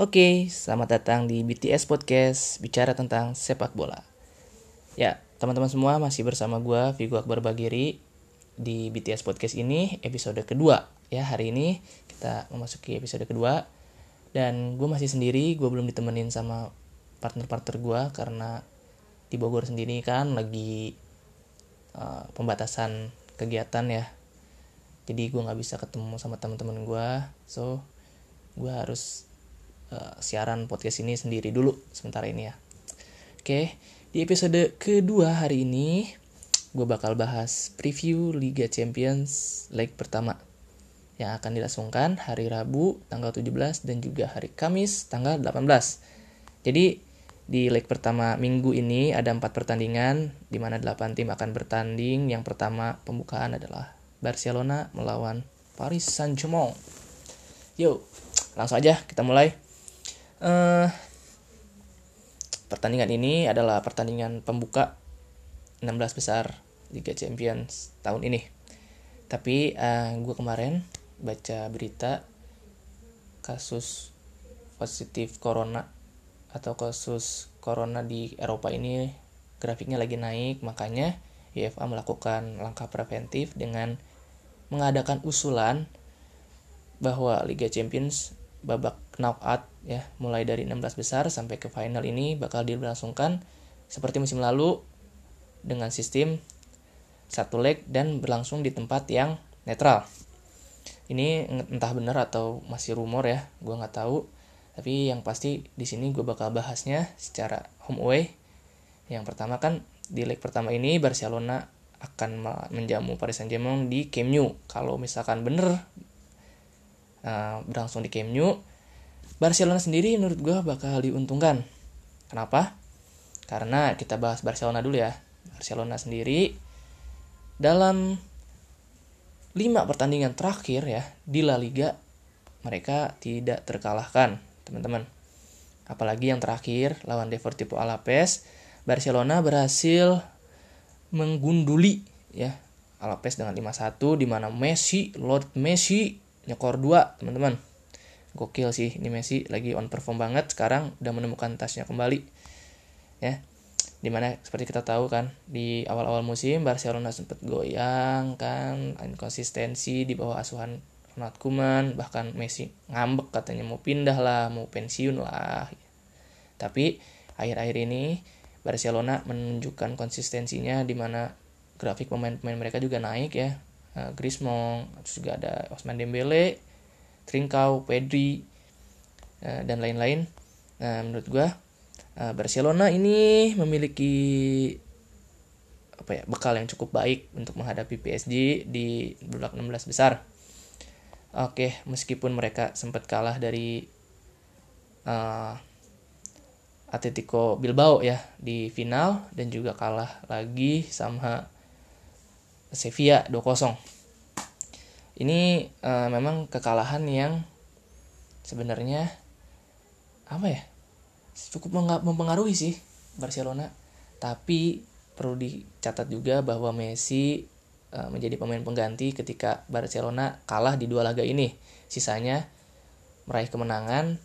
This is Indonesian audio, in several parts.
Oke, selamat datang di BTS Podcast Bicara tentang sepak bola. Ya, teman-teman semua masih bersama gue Vigo Akbar Bagiri Di BTS Podcast ini episode kedua. Ya, hari ini kita memasuki episode kedua. Dan gue masih sendiri, gue belum ditemenin sama partner-partner gue Karena di Bogor sendiri kan lagi uh, pembatasan kegiatan ya. Jadi gue gak bisa ketemu sama teman-teman gue So, gue harus uh, siaran podcast ini sendiri dulu sementara ini ya. Oke, di episode kedua hari ini gue bakal bahas preview Liga Champions leg pertama yang akan dilangsungkan hari Rabu tanggal 17 dan juga hari Kamis tanggal 18. Jadi di leg pertama minggu ini ada empat pertandingan di mana 8 tim akan bertanding. Yang pertama pembukaan adalah Barcelona melawan Paris Saint-Germain. Yuk, langsung aja kita mulai. Uh, pertandingan ini adalah pertandingan pembuka 16 besar Liga Champions tahun ini. Tapi uh, eh, gue kemarin baca berita kasus positif corona atau kasus corona di Eropa ini grafiknya lagi naik makanya UEFA melakukan langkah preventif dengan mengadakan usulan bahwa Liga Champions babak knockout ya. Mulai dari 16 besar sampai ke final ini bakal dilangsungkan seperti musim lalu dengan sistem satu leg dan berlangsung di tempat yang netral. Ini entah benar atau masih rumor ya. Gue nggak tahu. Tapi yang pasti di sini gue bakal bahasnya secara home away. Yang pertama kan di leg pertama ini Barcelona akan menjamu Paris Saint-Germain di Camp Nou. Kalau misalkan bener uh, berlangsung di Camp Nou Barcelona sendiri menurut gue bakal diuntungkan. Kenapa? Karena kita bahas Barcelona dulu ya. Barcelona sendiri dalam lima pertandingan terakhir ya di La Liga mereka tidak terkalahkan teman-teman. Apalagi yang terakhir lawan Deportivo Alaves Barcelona berhasil menggunduli ya Alaves dengan 5-1 di mana Messi, Lord Messi nyekor 2, teman-teman. Gokil sih ini Messi lagi on perform banget sekarang udah menemukan tasnya kembali. Ya. Di mana seperti kita tahu kan di awal-awal musim Barcelona sempat goyang kan inkonsistensi di bawah asuhan Ronald Koeman bahkan Messi ngambek katanya mau pindah lah mau pensiun lah tapi akhir-akhir ini Barcelona menunjukkan konsistensinya di mana grafik pemain-pemain mereka juga naik ya uh, Griezmann terus juga ada Osman Dembele Trincao Pedri uh, dan lain-lain nah menurut gue uh, Barcelona ini memiliki apa ya bekal yang cukup baik untuk menghadapi PSG di babak 16 besar oke meskipun mereka sempat kalah dari uh, Atletico Bilbao ya di final dan juga kalah lagi sama Sevilla 2-0. Ini uh, memang kekalahan yang sebenarnya apa ya? Cukup mempengaruhi sih Barcelona. Tapi perlu dicatat juga bahwa Messi uh, menjadi pemain pengganti ketika Barcelona kalah di dua laga ini. Sisanya meraih kemenangan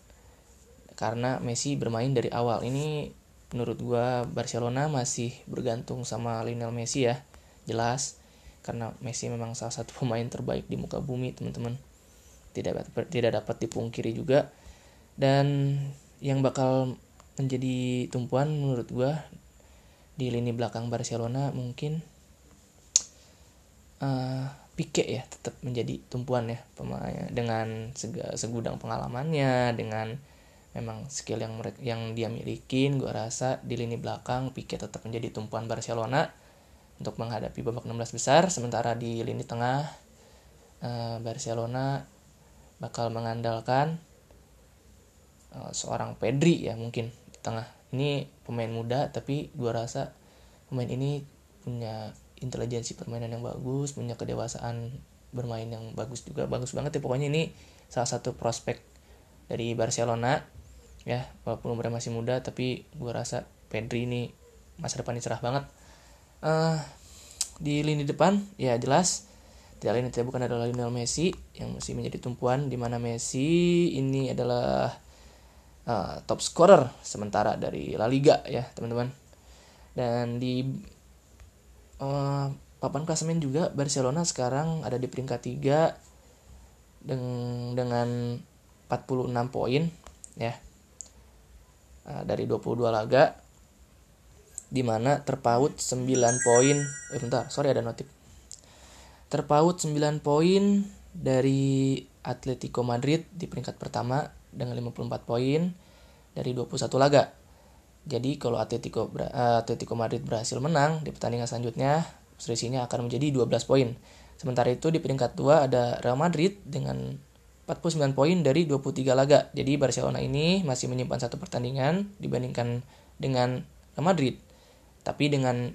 karena Messi bermain dari awal. Ini menurut gua Barcelona masih bergantung sama Lionel Messi ya. Jelas karena Messi memang salah satu pemain terbaik di muka bumi teman-teman. Tidak tidak dapat dipungkiri juga. Dan yang bakal menjadi tumpuan menurut gue di lini belakang Barcelona mungkin uh, Pique ya tetap menjadi tumpuan ya pemain dengan segudang pengalamannya dengan memang skill yang yang dia miliki gue rasa di lini belakang Pique tetap menjadi tumpuan Barcelona untuk menghadapi babak 16 besar. Sementara di lini tengah uh, Barcelona bakal mengandalkan uh, seorang Pedri ya mungkin di tengah. Ini pemain muda tapi gua rasa pemain ini punya intelijensi permainan yang bagus punya kedewasaan bermain yang bagus juga. Bagus banget ya pokoknya ini salah satu prospek dari Barcelona ya walaupun umurnya masih muda tapi gua rasa Pedri ini masa depannya cerah banget uh, di lini depan ya jelas. Tidak lain tidak bukan adalah Lionel Messi yang masih menjadi tumpuan di mana Messi ini adalah uh, top scorer sementara dari La Liga ya teman-teman. Dan di uh, papan klasemen juga Barcelona sekarang ada di peringkat 3 dengan dengan 46 poin ya. Uh, dari 22 laga di mana terpaut 9 poin eh bentar sorry ada notif terpaut 9 poin dari Atletico Madrid di peringkat pertama dengan 54 poin dari 21 laga. Jadi kalau Atletico uh, Atletico Madrid berhasil menang di pertandingan selanjutnya, selisihnya akan menjadi 12 poin. Sementara itu di peringkat 2 ada Real Madrid dengan 49 poin dari 23 laga. Jadi Barcelona ini masih menyimpan satu pertandingan dibandingkan dengan Real Madrid. Tapi dengan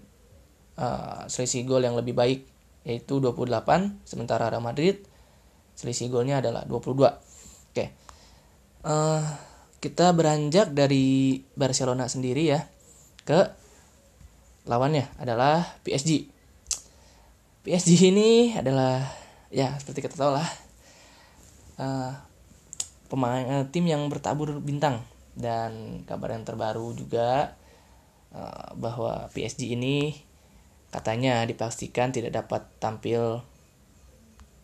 uh, selisih gol yang lebih baik yaitu 28 sementara Real Madrid selisih golnya adalah 22. Oke. Uh, kita beranjak dari Barcelona sendiri ya ke lawannya adalah PSG. PSG ini adalah ya seperti kita tahu lah uh, pemain tim yang bertabur bintang dan kabar yang terbaru juga Eh, bahwa PSG ini katanya dipastikan tidak dapat tampil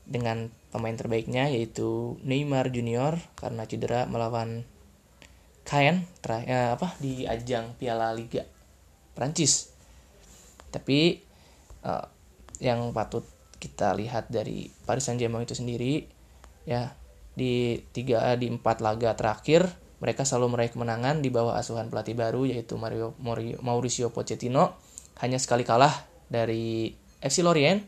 dengan pemain terbaiknya yaitu Neymar Junior karena cedera melawan Caen terakhir eh, apa di ajang Piala Liga Prancis. Tapi uh, yang patut kita lihat dari Paris Saint-Germain itu sendiri ya di tiga di empat laga terakhir mereka selalu meraih kemenangan di bawah asuhan pelatih baru yaitu Mario Mauricio Pochettino. Hanya sekali kalah dari FC Lorient.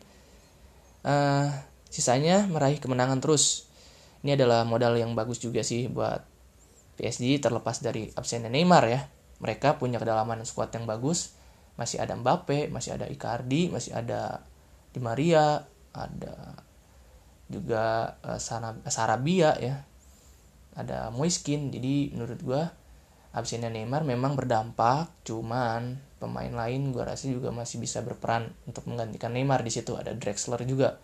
Uh, sisanya meraih kemenangan terus. Ini adalah modal yang bagus juga sih buat PSG terlepas dari absennya Neymar ya. Mereka punya kedalaman squad yang bagus. Masih ada Mbappe, masih ada Icardi, masih ada Di Maria, ada juga uh, Sarabia ya ada Moiskin. Jadi menurut gue absennya Neymar memang berdampak cuman pemain lain gue rasa juga masih bisa berperan untuk menggantikan Neymar di situ. Ada Drexler juga.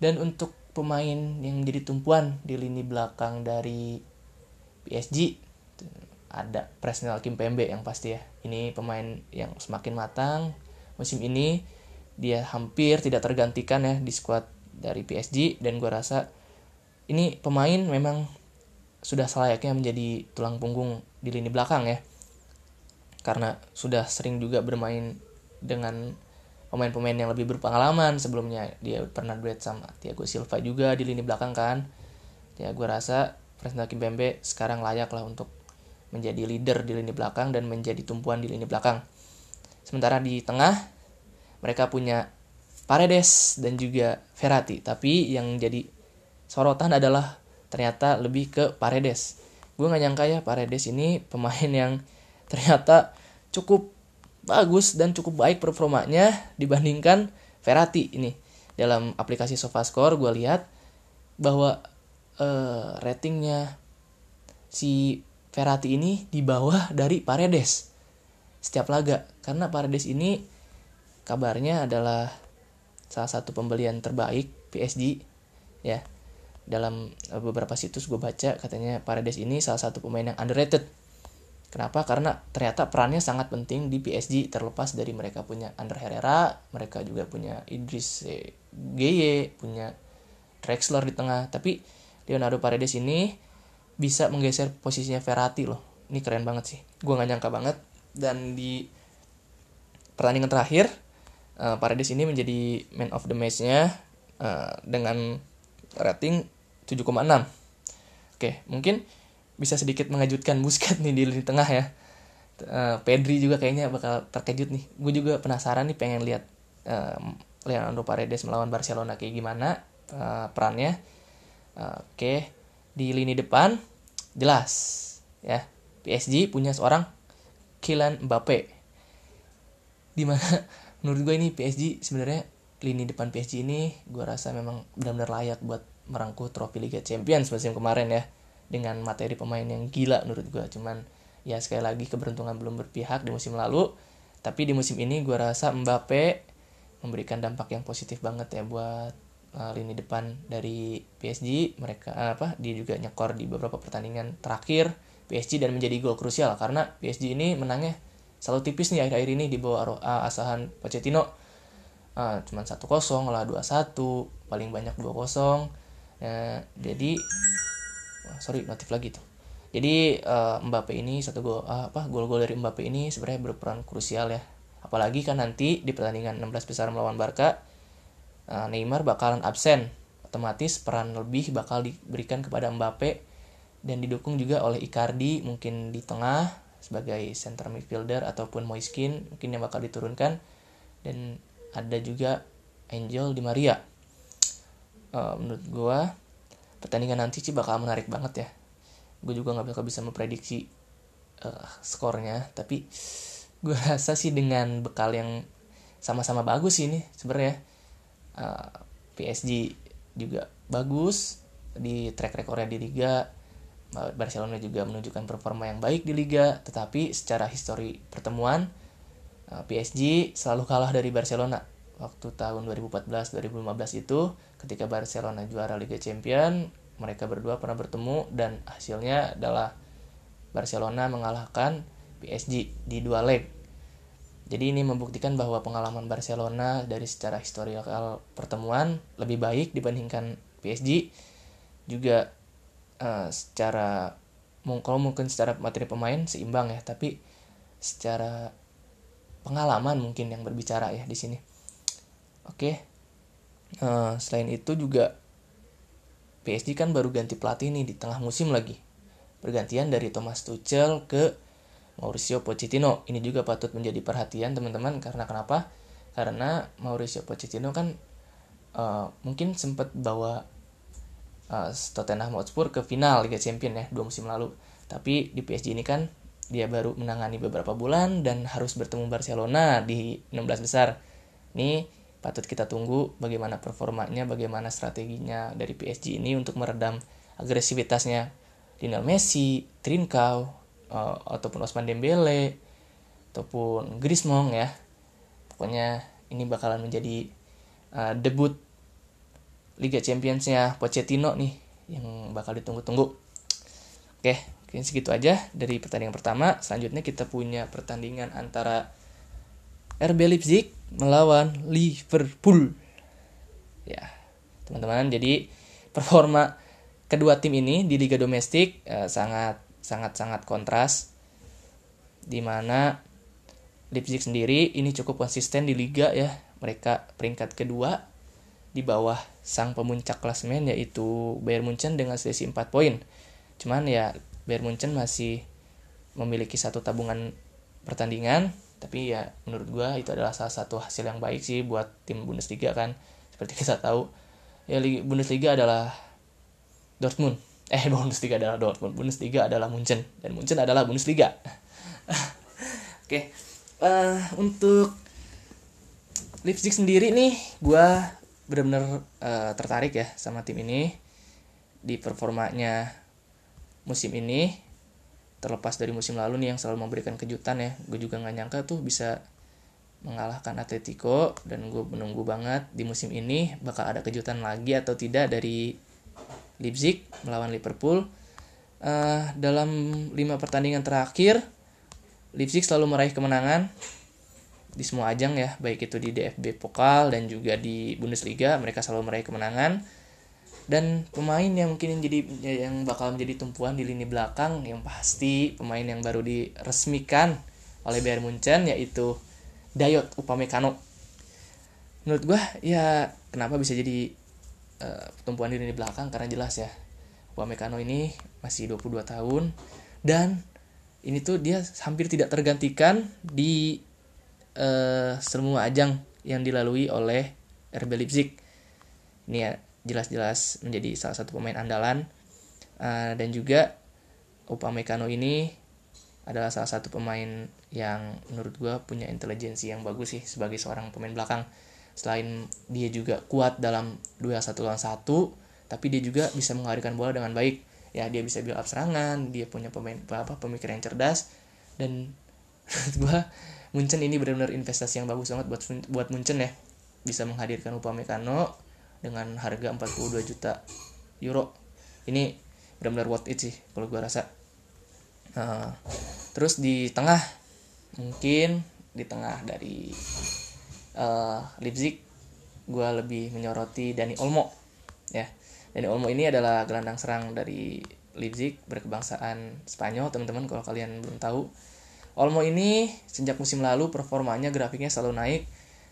Dan untuk pemain yang menjadi tumpuan di lini belakang dari PSG ada Presnel Kimpembe yang pasti ya. Ini pemain yang semakin matang musim ini. Dia hampir tidak tergantikan ya di squad dari PSG dan gue rasa ini pemain memang sudah selayaknya menjadi tulang punggung di lini belakang ya. Karena sudah sering juga bermain dengan pemain-pemain yang lebih berpengalaman. Sebelumnya dia pernah duet sama Thiago Silva juga di lini belakang kan. Ya gue rasa Fresno Kimpembe sekarang layak lah untuk menjadi leader di lini belakang dan menjadi tumpuan di lini belakang. Sementara di tengah mereka punya Paredes dan juga Verratti. Tapi yang jadi sorotan adalah ternyata lebih ke Paredes. Gue nggak nyangka ya Paredes ini pemain yang ternyata cukup bagus dan cukup baik performanya dibandingkan Verratti ini. Dalam aplikasi SofaScore gue lihat bahwa uh, ratingnya si Verratti ini di bawah dari Paredes setiap laga. Karena Paredes ini kabarnya adalah salah satu pembelian terbaik PSG ya dalam eh, beberapa situs gue baca katanya Paredes ini salah satu pemain yang underrated. Kenapa? Karena ternyata perannya sangat penting di PSG terlepas dari mereka punya Ander Herrera, mereka juga punya Idris Geye, punya Drexler di tengah. Tapi Leonardo Paredes ini bisa menggeser posisinya Verratti loh. Ini keren banget sih. Gue gak nyangka banget. Dan di pertandingan terakhir, uh, Paredes ini menjadi man of the match-nya uh, dengan rating 7,6 oke mungkin bisa sedikit mengejutkan Busquets nih di lini tengah ya. Uh, Pedri juga kayaknya bakal terkejut nih. Gue juga penasaran nih pengen lihat uh, Leonardo Paredes melawan Barcelona kayak gimana uh, perannya. Uh, oke di lini depan jelas ya PSG punya seorang Kylian Mbappe. Di mana menurut gue ini PSG sebenarnya lini depan PSG ini gue rasa memang benar-benar layak buat merangkul trofi Liga Champions musim kemarin ya dengan materi pemain yang gila menurut gue cuman ya sekali lagi keberuntungan belum berpihak di musim lalu. Tapi di musim ini gue rasa Mbappe memberikan dampak yang positif banget ya buat eh, lini depan dari PSG mereka uh, apa dia juga nyekor di beberapa pertandingan terakhir PSG dan menjadi gol krusial. Karena PSG ini menangnya selalu tipis nih akhir-akhir ini di bawah uh, asahan Pochettino. Uh, cuman 1-0 lah 2-1 paling banyak 2-0 ya, jadi sorry notif lagi tuh. Jadi uh, Mbappe ini satu gol uh, apa gol-gol dari Mbappe ini sebenarnya berperan krusial ya. Apalagi kan nanti di pertandingan 16 besar melawan Barca uh, Neymar bakalan absen. Otomatis peran lebih bakal diberikan kepada Mbappe dan didukung juga oleh Icardi mungkin di tengah sebagai center midfielder ataupun Moiskin mungkin yang bakal diturunkan. Dan ada juga Angel Di Maria uh, menurut gue pertandingan nanti sih bakal menarik banget ya. Gue juga nggak bakal bisa memprediksi uh, skornya tapi gue rasa sih dengan bekal yang sama-sama bagus ini sebenarnya uh, PSG juga bagus di track recordnya di Liga. Barcelona juga menunjukkan performa yang baik di Liga tetapi secara histori pertemuan eh, PSG selalu kalah dari Barcelona. Waktu tahun 2014-2015 itu ketika Barcelona juara Liga Champion mereka berdua pernah bertemu dan hasilnya adalah Barcelona mengalahkan PSG di dua leg jadi ini membuktikan bahwa pengalaman Barcelona dari secara historical pertemuan lebih baik dibandingkan PSG. Juga uh, secara kalau mungkin secara materi pemain seimbang ya, tapi secara pengalaman mungkin yang berbicara ya di sini. Oke. Uh, selain itu juga PSG kan baru ganti pelatih nih di tengah musim lagi. Pergantian dari Thomas Tuchel ke Mauricio Pochettino. Ini juga patut menjadi perhatian teman-teman karena kenapa? Karena Mauricio Pochettino kan uh, mungkin sempat bawa uh, Tottenham Hotspur ke final Liga Champions ya dua musim lalu. Tapi di PSG ini kan dia baru menangani beberapa bulan dan harus bertemu Barcelona di 16 besar. Ini patut kita tunggu bagaimana performanya, bagaimana strateginya dari PSG ini untuk meredam agresivitasnya Lionel Messi, Trincao, uh, ataupun Osman Dembele ataupun Griezmann ya. Pokoknya ini bakalan menjadi uh, debut Liga Championsnya Pochettino nih yang bakal ditunggu-tunggu. Oke mungkin segitu aja dari pertandingan pertama. Selanjutnya kita punya pertandingan antara RB Leipzig melawan Liverpool. Ya teman-teman jadi performa kedua tim ini di liga domestik uh, sangat sangat-sangat kontras di mana Leipzig sendiri ini cukup konsisten di liga ya. Mereka peringkat kedua di bawah sang pemuncak klasmen yaitu Bayern Munchen dengan selisih 4 poin. Cuman ya Bayern Munchen masih memiliki satu tabungan pertandingan tapi ya menurut gue itu adalah salah satu hasil yang baik sih buat tim Bundesliga kan. Seperti kita tahu ya Bundesliga adalah Dortmund. Eh Bundesliga adalah Dortmund. Bundesliga adalah Munchen. Dan Munchen adalah Bundesliga. Oke okay. uh, eh, untuk Leipzig sendiri nih gue benar-benar uh, tertarik ya sama tim ini. Di performanya musim ini terlepas dari musim lalu nih yang selalu memberikan kejutan ya gue juga nggak nyangka tuh bisa mengalahkan Atletico dan gue menunggu banget di musim ini bakal ada kejutan lagi atau tidak dari Leipzig melawan Liverpool. Uh, dalam lima pertandingan terakhir, Leipzig selalu meraih kemenangan di semua ajang ya, baik itu di DFB Pokal dan juga di Bundesliga, mereka selalu meraih kemenangan. Dan pemain yang mungkin yang jadi yang bakal menjadi tumpuan di lini belakang yang pasti pemain yang baru diresmikan oleh Bayern Munchen yaitu Dayot Upamecano. Menurut gue ya kenapa bisa jadi uh, tumpuan di belakang karena jelas ya Upamecano ini masih 22 tahun dan ini tuh dia hampir tidak tergantikan di uh, semua ajang yang dilalui oleh RB Leipzig. Ini ya jelas-jelas menjadi salah satu pemain andalan. Uh, dan juga Upamecano ini adalah salah satu pemain yang menurut gue punya intelijensi yang bagus sih sebagai seorang pemain belakang. Selain dia juga kuat dalam dua satu lawan satu tapi dia juga bisa mengalirkan bola dengan baik. Ya dia bisa build up serangan dia punya pemain apa pemikiran yang cerdas. Dan gue Munchen ini benar-benar investasi yang bagus banget buat buat Munchen ya. Bisa menghadirkan Upamecano dengan harga 42 juta euro. Ini benar-benar worth it sih kalau gue rasa. Uh, terus di tengah mungkin di tengah dari uh, Leipzig gue lebih menyoroti Dani Olmo ya. Dani Olmo ini adalah gelandang serang dari Leipzig berkebangsaan Spanyol. Teman-teman kalau kalian belum tahu Olmo ini sejak musim lalu performanya grafiknya selalu naik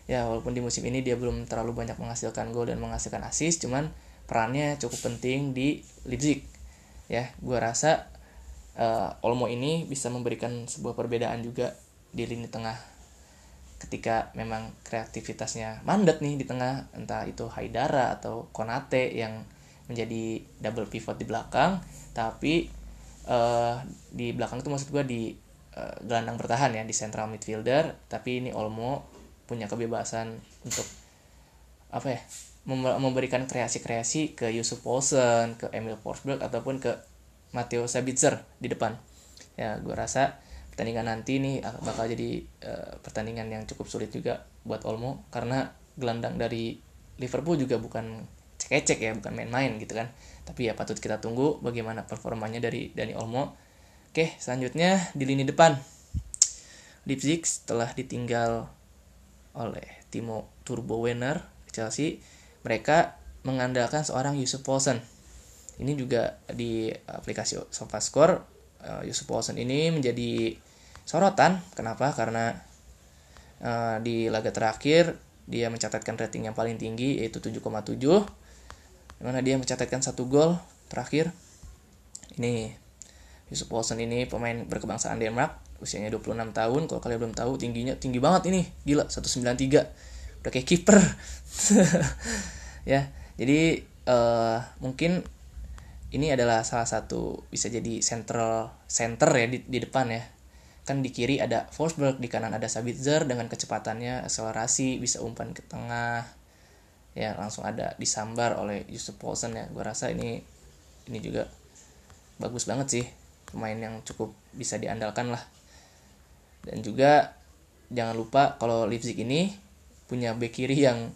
ya walaupun di musim ini dia belum terlalu banyak menghasilkan gol dan menghasilkan assist cuman perannya cukup penting di Leipzig. Ya gue rasa uh, Olmo ini bisa memberikan sebuah perbedaan juga di lini tengah ketika memang kreativitasnya mandat nih di tengah entah itu Haidara atau Konate yang menjadi double pivot di belakang tapi uh, di belakang itu maksud gue di uh, gelandang bertahan ya di central midfielder. Tapi ini Olmo punya kebebasan untuk apa ya memberikan kreasi-kreasi ke Yusuf Poulsen, ke Emil Forsberg ataupun ke Matteo Sabitzer di depan. Ya, gue rasa pertandingan nanti ini bakal jadi uh, pertandingan yang cukup sulit juga buat Olmo karena gelandang dari Liverpool juga bukan cek-cek ya, bukan main-main gitu kan. Tapi ya patut kita tunggu bagaimana performanya dari Dani Olmo. Oke, selanjutnya di lini depan. Leipzig setelah ditinggal oleh Timo Turbo Werner Chelsea, mereka mengandalkan seorang Yusuf Poulsen. Ini juga di aplikasi SofaScore, uh, Yusuf Poulsen ini menjadi sorotan. Kenapa? Karena uh, di laga terakhir dia mencatatkan rating yang paling tinggi yaitu 7,7 di mana dia mencatatkan satu gol terakhir ini Yusuf Poulsen ini pemain berkebangsaan Denmark usianya 26 tahun kalau kalian belum tahu tingginya tinggi banget ini. Gila 193 udah kayak kiper ya jadi uh, mungkin ini adalah salah satu bisa jadi central center ya di, di depan ya. Kan di kiri ada Forsberg di kanan ada Sabitzer dengan kecepatannya akselerasi bisa umpan ke tengah. Ya langsung ada disambar oleh Yusuf Poulsen ya. Gue rasa ini ini juga bagus banget sih pemain yang cukup bisa diandalkan lah dan juga jangan lupa kalau Leipzig ini punya bek kiri yang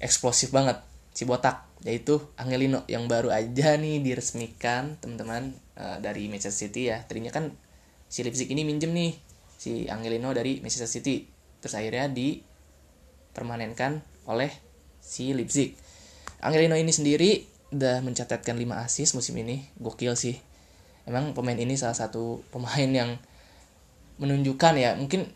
eksplosif banget si botak yaitu Angelino yang baru aja nih diresmikan teman-teman uh, dari Manchester City ya. Tadinya kan si Leipzig ini minjem nih si Angelino dari Manchester City. Terus akhirnya dipermanenkan oleh si Leipzig Angelino ini sendiri udah mencatatkan 5 assist musim ini. Gokil sih. Emang pemain ini salah satu pemain yang menunjukkan ya mungkin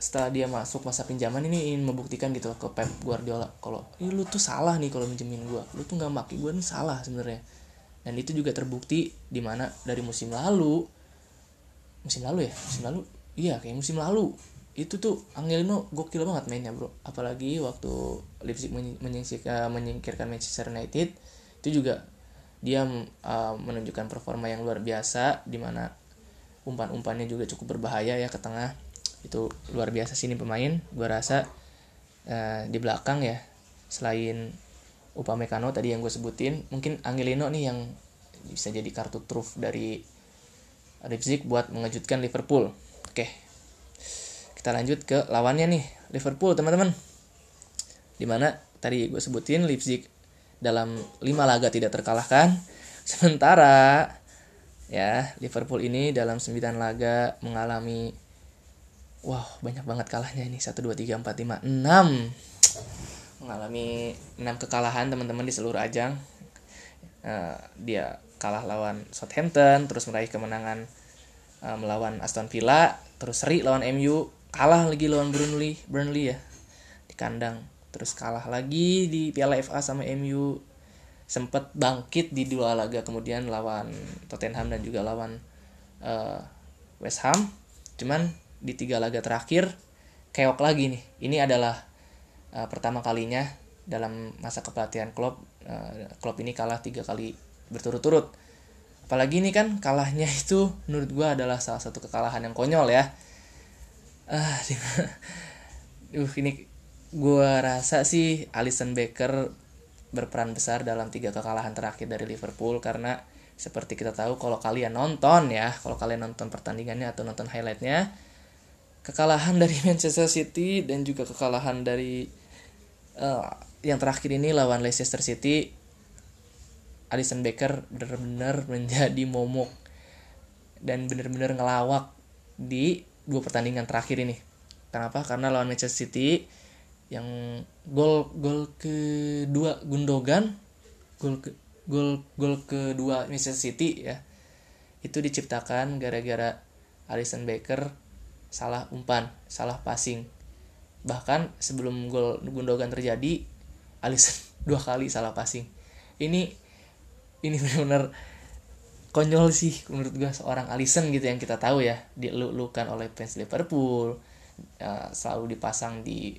setelah dia masuk masa pinjaman ini ingin membuktikan gitu ke Pep Guardiola kalau lu tuh salah nih kalau minjemin gue lu tuh nggak maki gue nih salah sebenarnya. Dan itu juga terbukti di mana dari musim lalu musim lalu ya? Musim lalu? Iya kayak musim lalu. Itu tuh Angelino gokil banget mainnya bro. Apalagi waktu Leipzig menyingkirkan, menyingkirkan Manchester United itu juga dia uh, menunjukkan performa yang luar biasa di mana umpan-umpannya juga cukup berbahaya ya ke tengah. Itu luar biasa sini pemain. Gue rasa uh, di belakang ya selain Upamecano tadi yang gue sebutin mungkin Angelino nih yang bisa jadi kartu truf dari Leipzig buat mengejutkan Liverpool. Oke kita lanjut ke lawannya nih Liverpool teman-teman. Di mana tadi gue sebutin Leipzig dalam 5 laga tidak terkalahkan. Sementara ya Liverpool ini dalam 9 laga mengalami wow banyak banget kalahnya ini. 1 2 3 4 5 6 mengalami 6 kekalahan teman-teman di seluruh ajang. Uh, dia kalah lawan Southampton terus meraih kemenangan uh, melawan Aston Villa terus seri lawan MU kalah lagi lawan Burnley Burnley ya di kandang. Terus kalah lagi di Piala FA sama MU sempat bangkit di dua laga kemudian lawan Tottenham dan juga lawan uh, West Ham. Cuman di tiga laga terakhir keok lagi nih. Ini adalah uh, pertama kalinya dalam masa kepelatihan klub uh, klub ini kalah tiga kali berturut-turut. Apalagi ini kan kalahnya itu menurut gue adalah salah satu kekalahan yang konyol ya. Ah uh, ini gue rasa sih Alison Becker berperan besar dalam tiga kekalahan terakhir dari Liverpool karena seperti kita tahu kalau kalian nonton ya kalau kalian nonton pertandingannya atau nonton highlightnya kekalahan dari Manchester City dan juga kekalahan dari uh, yang terakhir ini lawan Leicester City Alisson Becker benar-benar menjadi momok dan bener-bener ngelawak di dua pertandingan terakhir ini. Kenapa? Karena lawan Manchester City yang gol gol kedua Gundogan gol ke, gol gol kedua Manchester City ya. Itu diciptakan gara-gara Alisson Becker salah umpan salah passing. Bahkan sebelum gol Gundogan terjadi Alisson dua kali salah passing. Ini ini benar-benar konyol sih menurut gue seorang Alisson gitu yang kita tahu ya dilulukan oleh fans Liverpool uh, selalu dipasang di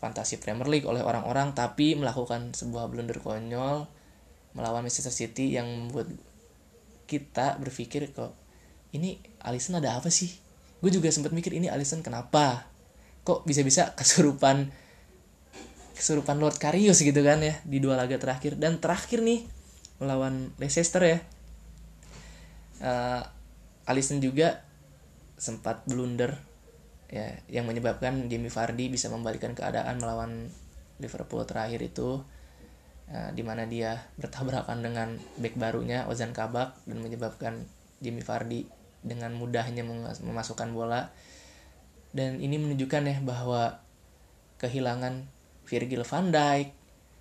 fantasi Premier League oleh orang-orang tapi melakukan sebuah blunder konyol melawan Manchester City yang membuat kita berpikir kok ini Alisson ada apa sih? Gue juga sempat mikir ini Alisson kenapa? Kok bisa-bisa kesurupan kesurupan Lord Karius gitu kan ya di dua laga terakhir. Dan terakhir nih melawan Leicester ya. Uh, Alisson juga sempat blunder ya yang menyebabkan Jamie Vardy bisa membalikan keadaan melawan Liverpool terakhir itu uh, di mana dia bertabrakan dengan back barunya Ozan Kabak dan menyebabkan Jamie Vardy dengan mudahnya memasukkan bola. Dan ini menunjukkan ya bahwa kehilangan Virgil van Dijk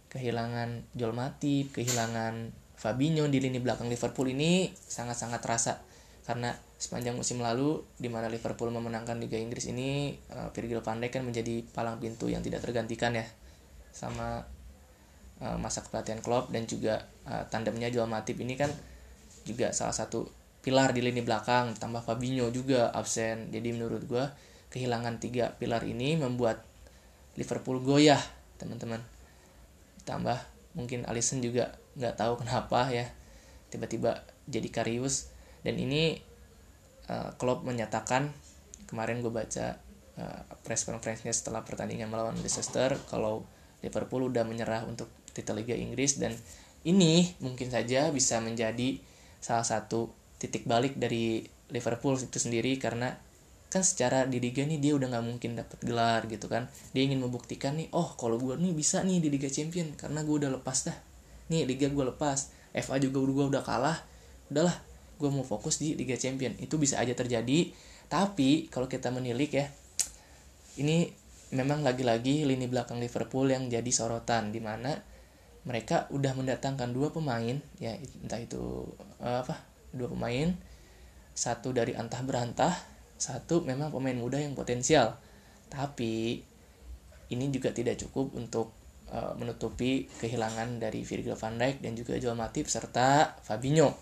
kehilangan Joel Matip kehilangan Fabinho di lini belakang Liverpool ini sangat-sangat terasa. Karena sepanjang musim lalu di mana Liverpool memenangkan Liga Inggris ini uh, Virgil van Dijk kan menjadi palang pintu yang tidak tergantikan ya sama uh, masa kepelatihan Klopp dan juga uh, tandemnya Joel Matip ini kan juga salah satu pilar di lini belakang tambah Fabinho juga absen. Jadi menurut gue kehilangan tiga pilar ini membuat Liverpool goyah teman-teman. Tambah mungkin Alisson juga nggak tahu kenapa ya tiba-tiba jadi Karius. Dan ini uh, Klopp menyatakan kemarin gue baca uh, press conference-nya setelah pertandingan melawan Leicester kalau Liverpool udah menyerah untuk titel Liga Inggris dan ini mungkin saja bisa menjadi salah satu titik balik dari Liverpool itu sendiri karena kan secara di liga nih dia udah nggak mungkin dapat gelar gitu kan. Dia ingin membuktikan nih oh kalau gue nih bisa nih di Liga Champion karena gue udah lepas dah. Nih liga gue lepas. FA juga gue udah kalah. Udahlah gue mau fokus di Liga Champion. Itu bisa aja terjadi. Tapi kalau kita menilik ya ini memang lagi-lagi lini belakang Liverpool yang jadi sorotan di mana mereka udah mendatangkan dua pemain ya entah itu uh, apa dua pemain. Satu dari antah berantah satu memang pemain muda yang potensial. Tapi ini juga tidak cukup untuk uh, menutupi kehilangan dari Virgil van Dijk dan juga Joel Matip serta Fabinho.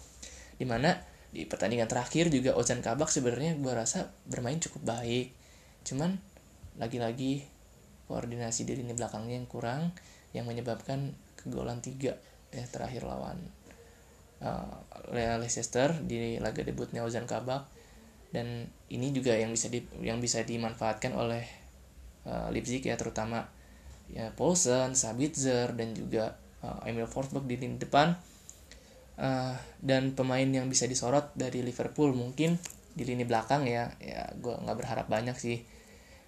Di mana di pertandingan terakhir juga Ozan Kabak sebenarnya gue rasa bermain cukup baik. Cuman lagi-lagi koordinasi di lini belakangnya yang kurang yang menyebabkan kegolan tiga ya terakhir lawan uh, Leicester di laga debutnya Ozan Kabak dan ini juga yang bisa di, yang bisa dimanfaatkan oleh uh, Leipzig ya terutama ya Paulsen, Sabitzer dan juga uh, Emil Forsberg di lini depan uh, dan pemain yang bisa disorot dari Liverpool mungkin di lini belakang ya ya gue nggak berharap banyak sih.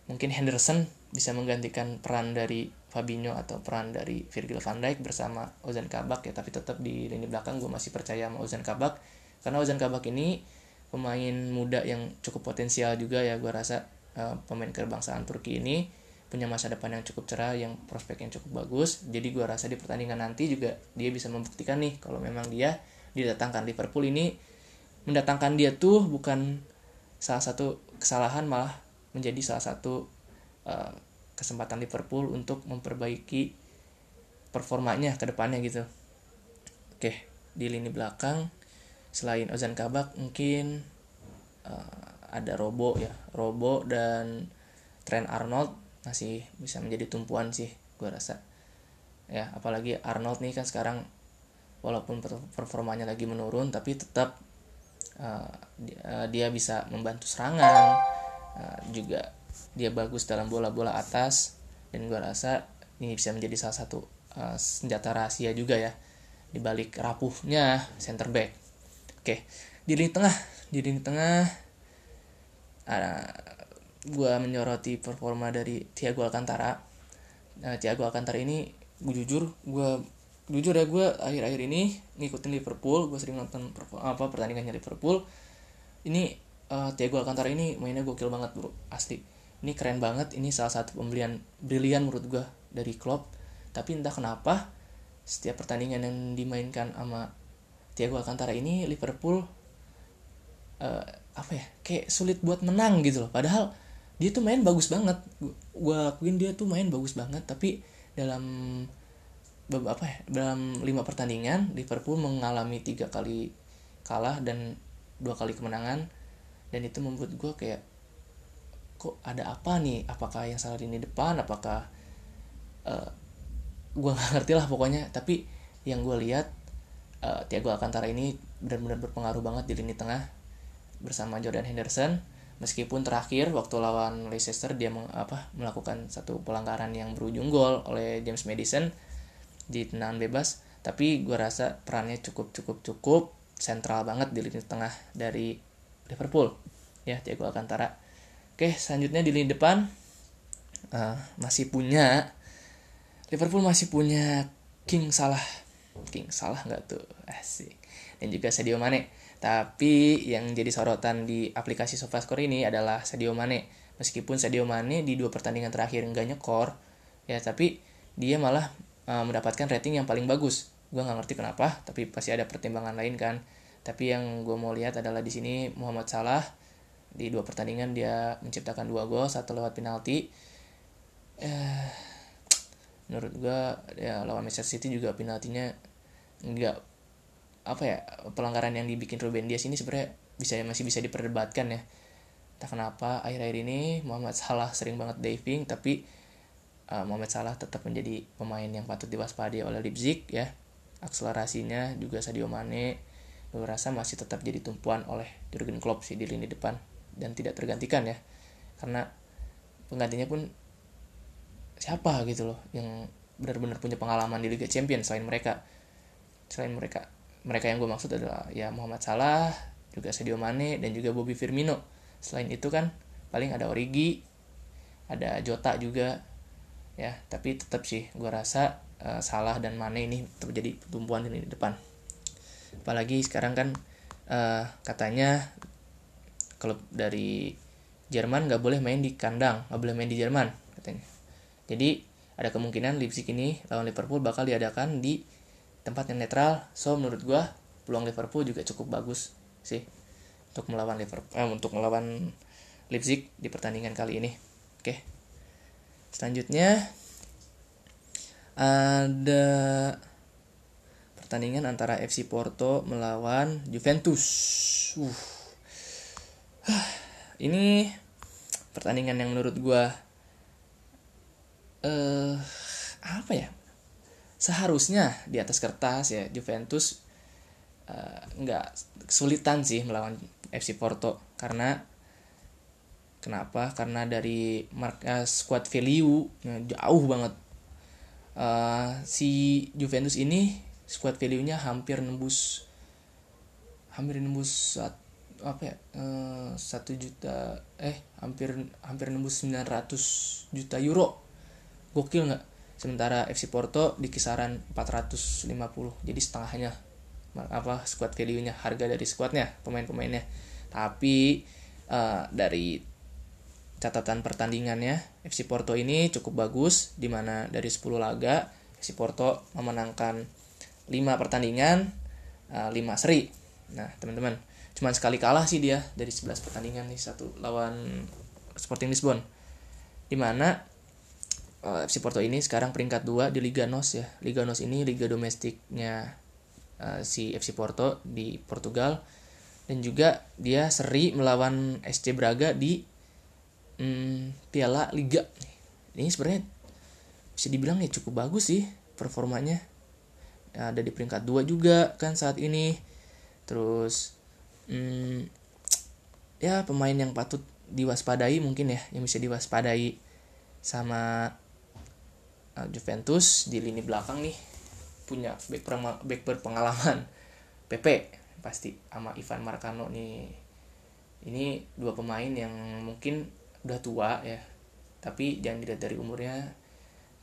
Mungkin Henderson bisa menggantikan peran dari Fabinho atau peran dari Virgil van Dijk bersama Ozan Kabak ya tapi tetap di lini belakang gue masih percaya sama Ozan Kabak. Karena Ozan Kabak ini pemain muda yang cukup potensial juga ya gue rasa uh, pemain kebangsaan Turki ini punya masa depan yang cukup cerah yang prospek yang cukup bagus. Jadi gue rasa di pertandingan nanti juga dia bisa membuktikan nih kalau memang dia didatangkan Liverpool ini mendatangkan dia tuh bukan salah satu kesalahan malah menjadi salah satu uh, kesempatan Liverpool untuk memperbaiki performanya ke depannya gitu. Oke di lini belakang selain Ozan Kabak mungkin uh, ada Robo ya Robo dan Trent Arnold masih bisa menjadi tumpuan sih gue rasa. Ya apalagi Arnold nih kan sekarang walaupun performanya lagi menurun tapi tetap uh, dia, bisa membantu serangan uh, juga dia bagus dalam bola-bola atas dan gue rasa ini bisa menjadi salah satu uh, senjata rahasia juga ya di balik rapuhnya center back. Oke di lini tengah di lini tengah gue menyoroti performa dari Thiago Alcantara. Nah, Thiago Alcantara ini gue jujur gue jujur ya gue akhir-akhir ini ngikutin Liverpool gue sering nonton apa pertandingannya Liverpool. Ini uh, Thiago Alcantara ini mainnya gokil banget bro asli. Ini keren banget ini salah satu pembelian brilian menurut gue dari klub tapi entah kenapa setiap pertandingan yang dimainkan sama Thiago Alcantara ini Liverpool uh, apa ya kayak sulit buat menang gitu loh. Padahal dia tuh main bagus banget. Gue akuin dia tuh main bagus banget tapi dalam apa ya dalam lima pertandingan Liverpool mengalami tiga kali kalah dan dua kali kemenangan. Dan itu membuat gue kayak kok ada apa nih? Apakah yang salah ini depan? Apakah uh, eh, gue nggak ngerti lah pokoknya. Tapi yang gue lihat uh, Thiago Alcantara ini benar-benar berpengaruh banget di lini tengah bersama Jordan Henderson meskipun terakhir waktu lawan Leicester dia meng, apa melakukan satu pelanggaran yang berujung gol oleh James Madison di tendangan bebas tapi gue rasa perannya cukup cukup cukup sentral banget di lini tengah dari Liverpool. Ya Thiago Alcantara. Oke selanjutnya di lini depan uh, masih punya Liverpool masih punya King Salah. King Salah nggak tuh? Asik. Dan juga Sadio Mane tapi yang jadi sorotan di aplikasi SofaScore ini adalah Sadio Mane. Meskipun Sadio Mane di dua pertandingan terakhir nggak nyekor, ya tapi dia malah uh, mendapatkan rating yang paling bagus. Gue nggak ngerti kenapa, tapi pasti ada pertimbangan lain kan. Tapi yang gue mau lihat adalah di sini Muhammad Salah di dua pertandingan dia menciptakan dua gol, satu lewat penalti. Eh, menurut gue ya lawan Manchester City juga penaltinya nggak apa ya pelanggaran yang dibikin Ruben Dias ini sebenarnya bisa masih bisa diperdebatkan ya. Tak kenapa akhir-akhir ini Muhammad Salah sering banget diving tapi uh, Muhammad Salah tetap menjadi pemain yang patut diwaspadai oleh Leipzig ya. Akselerasinya juga Sadio Mane gue rasa masih tetap jadi tumpuan oleh Jurgen Klopp sih di lini depan. Dan tidak tergantikan ya karena penggantinya pun siapa gitu loh yang benar-benar punya pengalaman di Liga Champions selain mereka. Selain mereka mereka yang gue maksud adalah ya Muhammad Salah juga Sadio Mane dan juga Bobby Firmino. Selain itu kan paling ada Origi ada Jota juga. Ya tapi tetap sih gue rasa uh, Salah dan Mane ini tetap jadi tumpuan di depan. Apalagi sekarang kan uh, katanya klub dari Jerman nggak boleh main di kandang nggak boleh main di Jerman katanya. Jadi ada kemungkinan Leipzig ini lawan Liverpool bakal diadakan di tempat yang netral. So menurut gue peluang Liverpool juga cukup bagus sih untuk melawan Liverpool eh, untuk melawan Leipzig di pertandingan kali ini. Oke. Selanjutnya ada pertandingan antara FC Porto melawan Juventus. Uh. ini pertandingan yang menurut gue uh, apa ya seharusnya di atas kertas ya Juventus uh, nggak kesulitan sih melawan FC Porto. Karena kenapa? Karena dari marka squad value jauh banget. Uh, si Juventus ini squad value-nya hampir nembus hampir nembus saat, apa ya uh, satu juta eh hampir hampir nembus 900 juta euro. Gokil nggak sementara FC Porto di kisaran 450 jadi setengahnya apa squad value-nya harga dari squadnya pemain-pemainnya. Tapi uh, dari catatan pertandingannya FC Porto ini cukup bagus di mana dari 10 laga FC Porto memenangkan 5 pertandingan uh, eh, 5 seri. Nah teman-teman cuman sekali kalah sih dia dari 11 pertandingan nih satu lawan Sporting Lisbon. Di mana uh, FC Porto ini sekarang peringkat 2 di Liga NOS ya. Liga NOS ini liga domestiknya uh, si FC Porto di Portugal dan juga dia seri melawan SC Braga di um, Piala Liga. Ini sebenarnya bisa dibilang ya cukup bagus sih performanya. Ada di peringkat 2 juga kan saat ini. Terus um, ya pemain yang patut diwaspadai mungkin ya yang bisa diwaspadai sama Nah, Juventus di lini belakang nih punya back, back berpengalaman PP pasti sama Ivan Marcano nih. Ini dua pemain yang mungkin udah tua ya tapi jangan dilihat dari umurnya.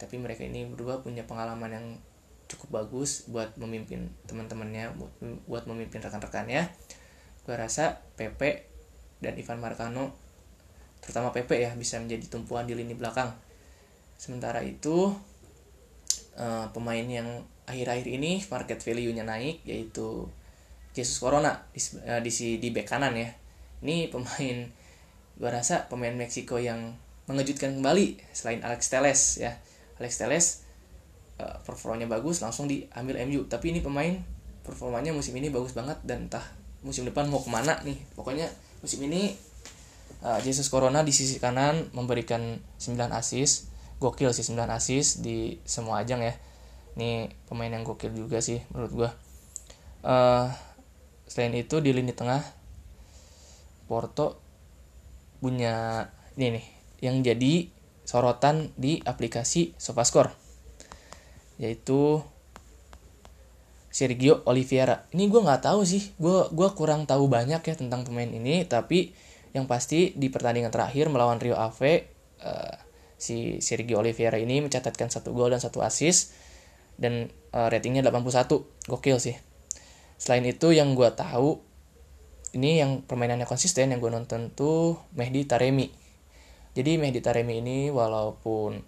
Tapi mereka ini berdua punya pengalaman yang cukup bagus buat memimpin teman-temannya buat memimpin rekan-rekannya. Gue rasa Pepe dan Ivan Marcano terutama Pepe ya bisa menjadi tumpuan di lini belakang sementara itu uh, pemain yang akhir-akhir ini market value-nya naik yaitu Jesus Corona di, uh, di di bek kanan ya. Ini pemain gue rasa pemain Meksiko yang mengejutkan kembali selain Alex Teles ya. Alex Teles uh, performanya bagus langsung diambil MU tapi ini pemain performanya musim ini bagus banget dan entah musim depan mau ke mana nih. Pokoknya musim ini Jesus Corona di sisi kanan memberikan 9 assist gokil sih 9 assist di semua ajang ya ini pemain yang gokil juga sih menurut gua uh, selain itu di lini tengah Porto punya ini nih yang jadi sorotan di aplikasi SofaScore yaitu Sergio Oliveira. Ini gue nggak tahu sih, gue gua kurang tahu banyak ya tentang pemain ini, tapi yang pasti di pertandingan terakhir melawan Rio Ave, uh, si Sergio Oliveira ini mencatatkan satu gol dan satu assist dan uh, ratingnya 81, gokil sih. Selain itu yang gue tahu ini yang permainannya konsisten yang gue nonton tuh Mehdi Taremi. Jadi Mehdi Taremi ini walaupun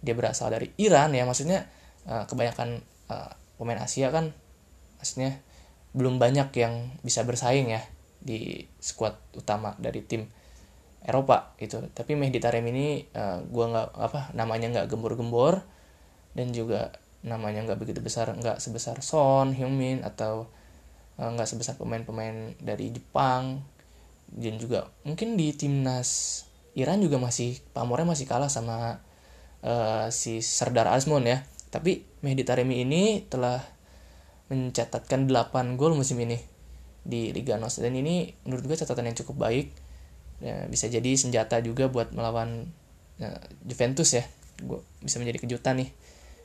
dia berasal dari Iran ya maksudnya uh, kebanyakan uh, pemain Asia kan maksudnya belum banyak yang bisa bersaing ya di skuad utama dari tim Eropa gitu. Tapi Mehdi Tarem ini uh, gua nggak apa namanya nggak gembor-gembor dan juga namanya nggak begitu besar nggak sebesar Son Heung-min atau uh, nggak sebesar pemain-pemain dari Jepang dan juga mungkin di timnas Iran juga masih pamornya masih kalah sama uh, si Serdar Azmoun ya. Tapi Mehdi Taremi ini telah mencatatkan 8 gol musim ini di Liga NOS. Dan ini menurut gue catatan yang cukup baik ya, bisa jadi senjata juga buat melawan ya, Juventus ya. Gue bisa menjadi kejutan nih.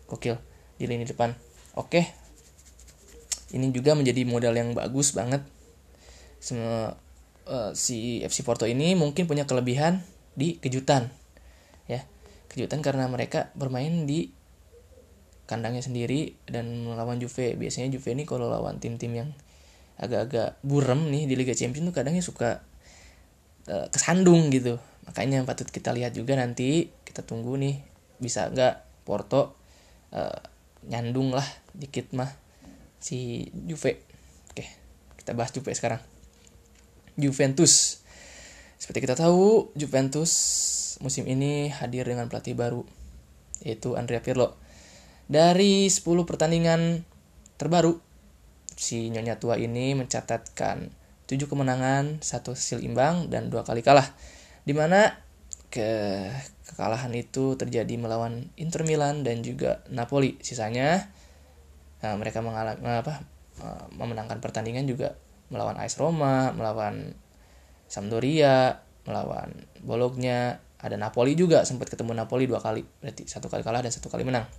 Gokil di lini depan. Oke. Ini juga menjadi modal yang bagus banget. Semua, uh, si FC Porto ini mungkin punya kelebihan di kejutan. Ya kejutan karena mereka bermain di kandangnya sendiri dan melawan Juve. Biasanya Juve ini kalau lawan tim-tim yang agak-agak burem nih di Liga Champions tuh kadangnya suka uh, kesandung gitu. Makanya patut kita lihat juga nanti kita tunggu nih bisa nggak Porto uh, nyandung lah dikit mah si Juve. Oke kita bahas Juve sekarang. Juventus. Seperti kita tahu Juventus musim ini hadir dengan pelatih baru yaitu Andrea Pirlo. Dari 10 pertandingan terbaru, si Nyonya Tua ini mencatatkan 7 kemenangan, satu hasil imbang, dan dua kali kalah. Di mana ke kekalahan itu terjadi melawan Inter Milan dan juga Napoli. Sisanya nah, mereka mengalami apa eh, memenangkan pertandingan juga melawan AS Roma, melawan Sampdoria, melawan Bologna, ada Napoli juga sempat ketemu Napoli dua kali, berarti satu kali kalah dan satu kali menang.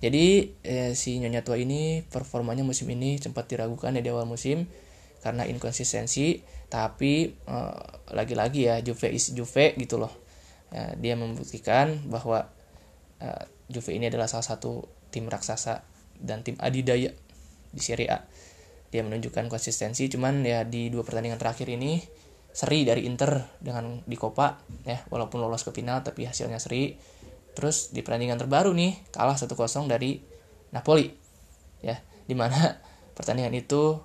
Jadi eh, si Nyonya Tua ini performanya musim ini sempat diragukan ya di awal musim karena inkonsistensi, tapi eh, lagi-lagi ya Juve is Juve gitu loh. Ya, dia membuktikan bahwa eh, Juve ini adalah salah satu tim raksasa dan tim adidaya di Serie A. Dia menunjukkan konsistensi, cuman ya di dua pertandingan terakhir ini seri dari Inter dengan di Copa ya walaupun lolos ke final tapi hasilnya seri Terus di pertandingan terbaru nih kalah 1-0 dari Napoli. Ya, di mana pertandingan itu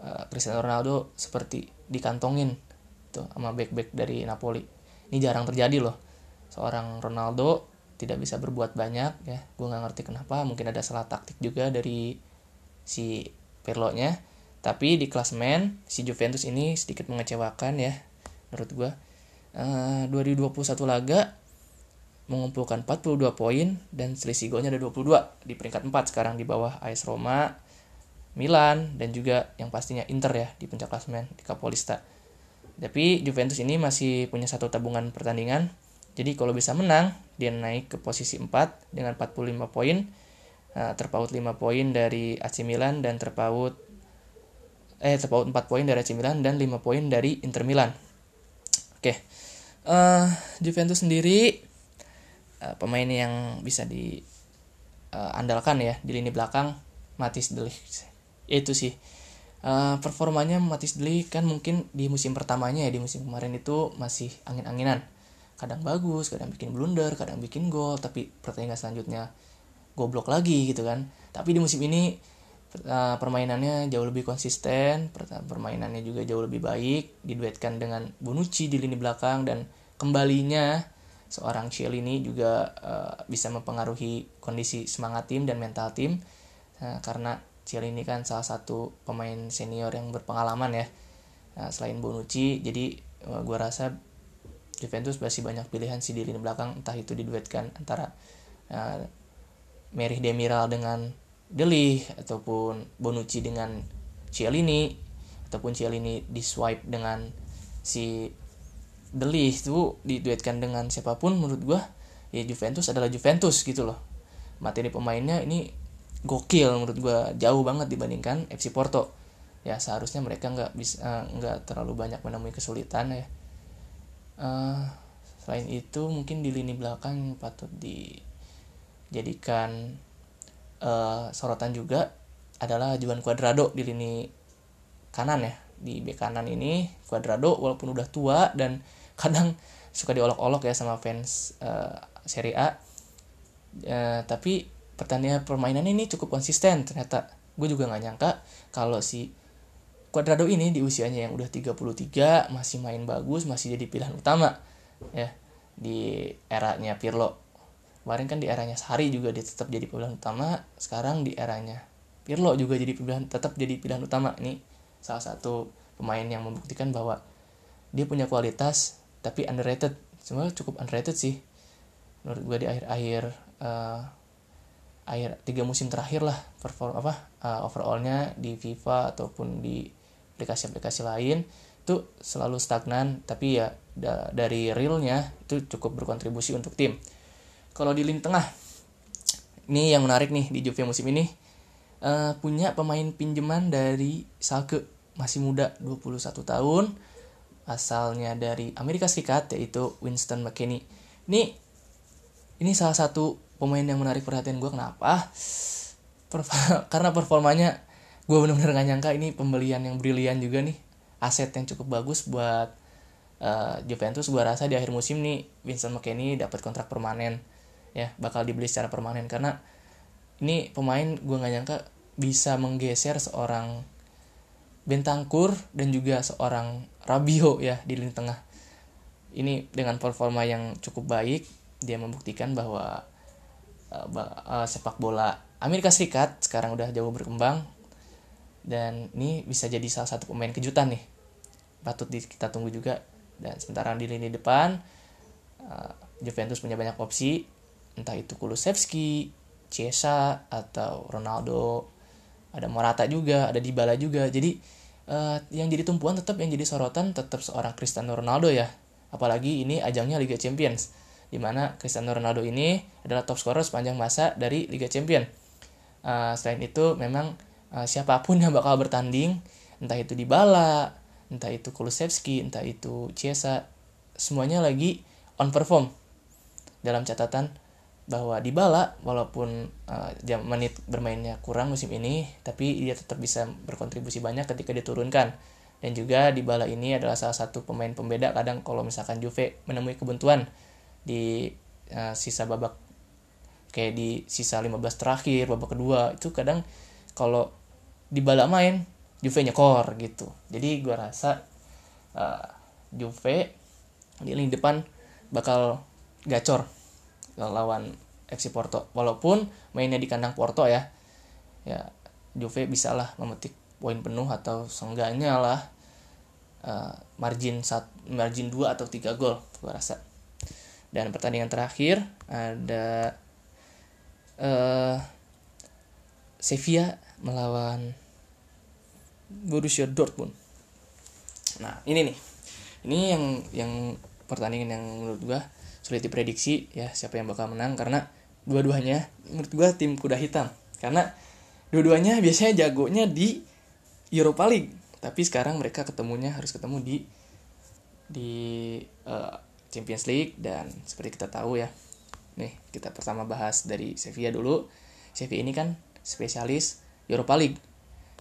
uh, Cristiano Ronaldo seperti dikantongin tuh sama back-back dari Napoli. Ini jarang terjadi loh. Seorang Ronaldo tidak bisa berbuat banyak ya. Gue nggak ngerti kenapa. Mungkin ada salah taktik juga dari si Pirlo-nya. Tapi di klasmen si Juventus ini sedikit mengecewakan ya menurut gue. Uh, 2021 laga mengumpulkan 42 poin dan selisih golnya ada 22 di peringkat 4 sekarang di bawah AS Roma, Milan dan juga yang pastinya Inter ya di puncak klasemen di Capolista. Tapi Juventus ini masih punya satu tabungan pertandingan. Jadi kalau bisa menang, dia naik ke posisi 4 dengan 45 poin. Nah, terpaut 5 poin dari AC Milan dan terpaut eh terpaut 4 poin dari AC Milan dan 5 poin dari Inter Milan. Oke. Uh, Juventus sendiri uh, pemain yang bisa diandalkan eh, uh, ya di lini belakang Matis Delik itu sih. Uh, performanya Matis Deli kan mungkin di musim pertamanya ya di musim kemarin itu masih angin-anginan. Kadang bagus kadang bikin blunder kadang bikin gol tapi pertandingan selanjutnya goblok lagi gitu kan. Tapi di musim ini uh, permainannya jauh lebih konsisten permainannya juga jauh lebih baik diduetkan dengan Bonucci di lini belakang dan kembalinya seorang ini juga uh, bisa mempengaruhi kondisi semangat tim dan mental tim uh, karena ini kan salah satu pemain senior yang berpengalaman ya. Uh, selain Bonucci jadi uh, gue rasa Juventus masih banyak pilihan sih di lini belakang entah itu diduetkan antara uh, Merih Demiral dengan Deli ataupun Bonucci dengan Cialini ataupun Cialini di swipe dengan si Deli. Itu diduetkan dengan siapa pun menurut gue ya Juventus adalah Juventus gitu loh. Materi pemainnya ini gokil menurut gue jauh banget dibandingkan FC Porto. Ya seharusnya mereka nggak bisa nggak terlalu banyak menemui kesulitan ya. Uh, selain itu mungkin di lini belakang patut dijadikan uh, sorotan juga adalah Juan Cuadrado di lini kanan ya. Di bek kanan ini Cuadrado walaupun udah tua dan kadang suka diolok-olok ya sama fans uh, Serie A. Uh, tapi pertandingan permainan ini cukup konsisten ternyata gue juga nggak nyangka kalau si Cuadrado ini di usianya yang udah 33 masih main bagus, masih jadi pilihan utama ya di eranya Pirlo. Kemarin kan di eranya Sari juga dia tetap jadi pilihan utama, sekarang di eranya Pirlo juga jadi pilihan tetap jadi pilihan utama. Ini salah satu pemain yang membuktikan bahwa dia punya kualitas tapi underrated. Sebenarnya cukup underrated sih. Menurut gue di akhir-akhir uh, akhir tiga musim terakhir lah perform apa uh, overallnya di FIFA ataupun di aplikasi-aplikasi lain itu selalu stagnan. Tapi ya da dari realnya itu cukup berkontribusi untuk tim. Kalau di lini tengah ini yang menarik nih di Juve musim ini uh, punya pemain pinjaman dari Salke masih muda 21 tahun asalnya dari Amerika Serikat yaitu Winston McKinney ini ini salah satu pemain yang menarik perhatian gue kenapa? Karena performanya gue bener-bener gak nyangka ini pembelian yang brilian juga nih. Aset yang cukup bagus buat uh, Juventus gue rasa di akhir musim nih Vincent McKennie dapat kontrak permanen ya bakal dibeli secara permanen. Karena ini pemain gue gak nyangka bisa menggeser seorang Bentancur dan juga seorang Rabio ya di lini tengah. Ini dengan performa yang cukup baik dia membuktikan bahwa uh, uh, sepak bola Amerika Serikat sekarang udah jauh berkembang dan ini bisa jadi salah satu pemain kejutan nih. Patut kita tunggu juga. Dan sementara di lini depan uh, Juventus punya banyak opsi. Entah itu Kulusevski, Chiesa atau Ronaldo. Ada Morata juga ada Dybala juga. Jadi uh, yang jadi tumpuan tetap yang jadi sorotan tetap seorang Cristiano Ronaldo ya. Apalagi ini ajangnya Liga Champions di mana Cristiano Ronaldo ini adalah top scorer sepanjang masa dari Liga Champions. Uh, selain itu memang uh, siapa pun yang bakal bertanding entah itu di Bala entah itu Kulusevski entah itu Chiesa semuanya lagi on perform. Dalam catatan bahwa di Bala walaupun uh, jam menit bermainnya kurang musim ini tapi dia tetap bisa berkontribusi banyak ketika diturunkan. Dan juga di Bala ini adalah salah satu pemain pembeda kadang kalau misalkan Juve menemui kebuntuan di uh, sisa babak kayak di sisa 15 terakhir babak kedua itu kadang kalau di bala main Juve nyekor gitu. Jadi gue rasa uh, Juve di lini depan bakal gacor lawan FC Porto. Walaupun mainnya di kandang Porto ya ya Juve bisa lah memetik poin penuh atau seenggaknya lah uh, margin sat, margin 2 atau 3 gol gue rasa dan pertandingan terakhir ada uh, Sevilla melawan Borussia Dortmund. Nah ini nih, ini yang yang pertandingan yang menurut gua sulit diprediksi ya siapa yang bakal menang. Karena dua-duanya menurut gua tim kuda hitam. Karena dua-duanya biasanya jagonya di Europa League. Tapi sekarang mereka ketemunya harus ketemu di di uh, Champions League dan seperti kita tahu ya nih kita pertama bahas dari Sevilla dulu. Sevilla ini kan spesialis Europa League.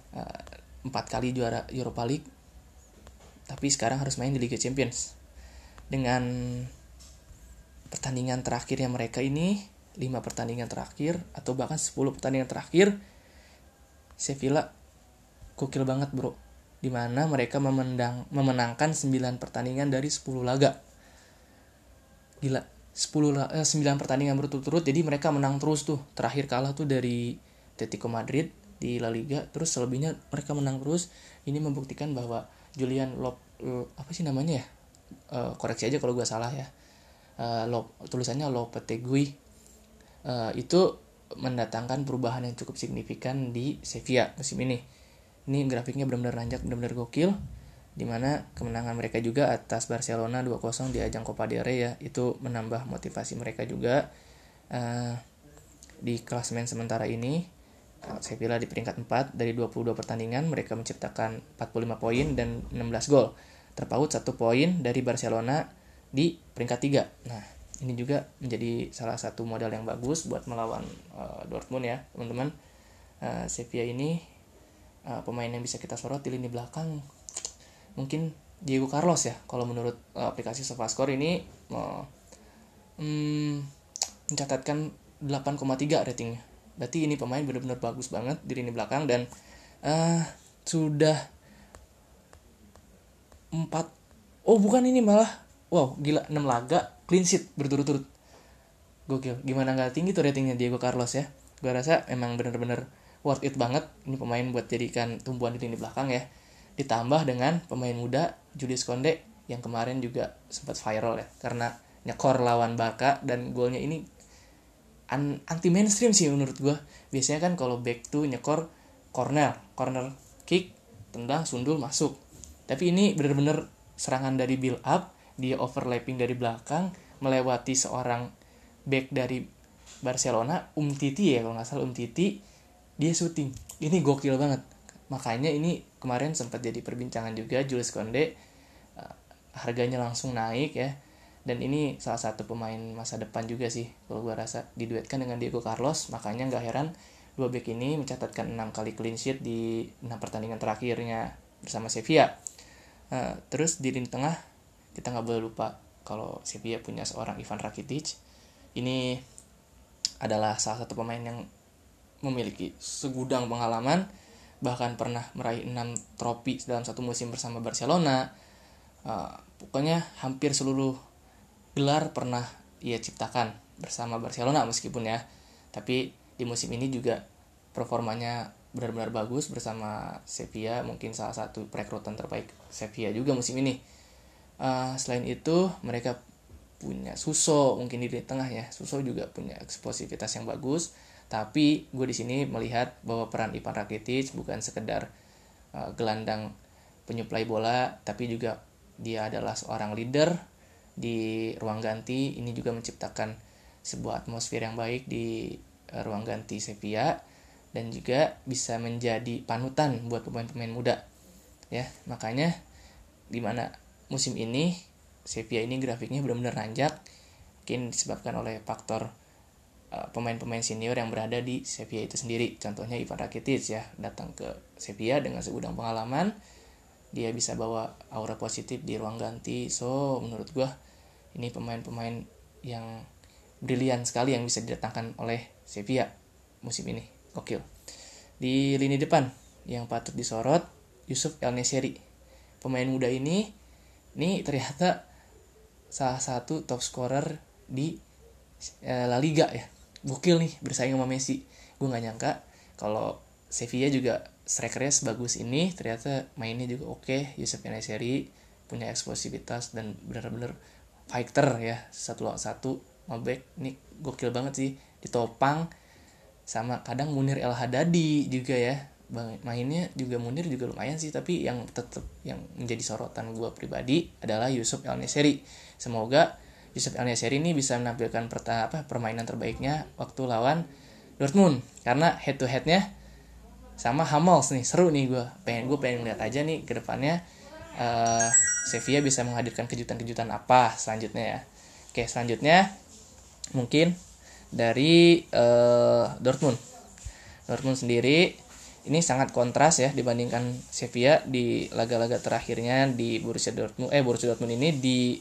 Uh, empat kali juara Europa League tapi sekarang harus main di Liga Champions. Dengan pertandingan terakhirnya mereka ini 5 pertandingan terakhir atau bahkan 10 pertandingan terakhir Sevilla gokil banget bro. Di mana mereka memenangkan 9 pertandingan dari 10 laga gila 10 eh, 9 pertandingan berturut-turut jadi mereka menang terus tuh. Terakhir kalah tuh dari Atletico Madrid di La Liga terus selebihnya mereka menang terus. Ini membuktikan bahwa Julian Lop apa sih namanya ya? Uh, koreksi aja kalau gue salah ya. Uh, Lop, tulisannya Lopetegui. Uh, itu mendatangkan perubahan yang cukup signifikan di Sevilla musim ini. Ini grafiknya benar-benar nanjak benar-benar gokil di mana kemenangan mereka juga atas Barcelona 2-0 di ajang Copa del Rey ya itu menambah motivasi mereka juga uh, di klasemen sementara ini Sevilla di peringkat 4 dari 22 pertandingan mereka menciptakan 45 poin dan 16 gol. Terpaut satu poin dari Barcelona di peringkat 3. Nah, ini juga menjadi salah satu modal yang bagus buat melawan uh, Dortmund ya, teman-teman. Uh, Sevilla ini uh, pemain yang bisa kita sorot di lini belakang mungkin Diego Carlos ya kalau menurut uh, aplikasi SofaScore ini uh, um, mencatatkan 8,3 ratingnya. Berarti ini pemain benar-benar bagus banget di lini belakang dan uh, sudah empat oh bukan ini malah wow gila 6 laga clean sheet berturut-turut. Gokil gimana nggak tinggi tuh ratingnya Diego Carlos ya? Gue rasa emang bener-bener worth it banget ini pemain buat jadikan tumbuhan di lini belakang ya ditambah dengan pemain muda Julius Konde yang kemarin juga sempat viral ya karena nyekor lawan Barca dan golnya ini anti mainstream sih menurut gue biasanya kan kalau back tuh nyekor corner corner kick tendang sundul masuk. Tapi ini bener-bener serangan dari build up dia overlapping dari belakang melewati seorang back dari Barcelona Um Titi ya kalau nggak salah Um Titi dia syuting ini gokil banget makanya ini kemarin sempat jadi perbincangan juga Jules Konde uh, harganya langsung naik ya. Dan ini salah satu pemain masa depan juga sih kalau gue rasa diduetkan dengan Diego Carlos. Makanya nggak heran dua back ini mencatatkan enam kali clean sheet di enam pertandingan terakhirnya bersama Sevilla. Uh, terus di lini tengah kita nggak boleh lupa kalau Sevilla punya seorang Ivan Rakitic. Ini adalah salah satu pemain yang memiliki segudang pengalaman bahkan pernah meraih 6 trofi dalam satu musim bersama Barcelona. Uh, pokoknya hampir seluruh gelar pernah ia ciptakan bersama Barcelona meskipun ya. Tapi di musim ini juga performanya benar-benar bagus bersama Sevilla mungkin salah satu perekrutan terbaik Sevilla juga musim ini. Uh, selain itu mereka punya Suso mungkin di tengah ya. Suso juga punya eksplosivitas yang bagus tapi gue di sini melihat bahwa peran Ivan Rakitic bukan sekedar uh, gelandang penyuplai bola tapi juga dia adalah seorang leader di ruang ganti. Ini juga menciptakan sebuah atmosfer yang baik di uh, ruang ganti Sevilla dan juga bisa menjadi panutan buat pemain-pemain muda ya. Makanya di mana musim ini Sevilla ini grafiknya benar-benar nanjak mungkin disebabkan oleh faktor pemain-pemain senior yang berada di Sevilla itu sendiri contohnya Ivan Rakitic ya datang ke Sevilla dengan segudang pengalaman dia bisa bawa aura positif di ruang ganti so menurut gue ini pemain-pemain yang brilian sekali yang bisa didatangkan oleh Sevilla musim ini. Gokil. Di lini depan yang patut disorot Yusuf El Nesiri. Pemain muda ini ini ternyata salah satu top scorer di eh, La Liga ya. Gokil nih bersaing sama Messi. Gue nggak nyangka kalau Sevilla juga strikernya sebagus ini ternyata mainnya juga oke okay. Yusuf El Nesiri punya eksplosivitas dan benar-benar fighter ya satu lawan satu Mabek ini gokil banget sih ditopang sama kadang Munir El Hadadi juga ya mainnya juga Munir juga lumayan sih tapi yang tetap yang menjadi sorotan gue pribadi adalah Yusuf El Neseri semoga Yusuf El Neseri ini bisa menampilkan perta apa permainan terbaiknya waktu lawan Dortmund karena head to headnya sama Hamels nih seru nih gue pengen gue pengen lihat aja nih ke depannya uh, Sevilla bisa menghadirkan kejutan-kejutan apa selanjutnya ya. Oke, selanjutnya mungkin dari uh, Dortmund. Dortmund sendiri ini sangat kontras ya dibandingkan Sevilla di laga-laga terakhirnya di Borussia Dortmund eh Borussia Dortmund ini di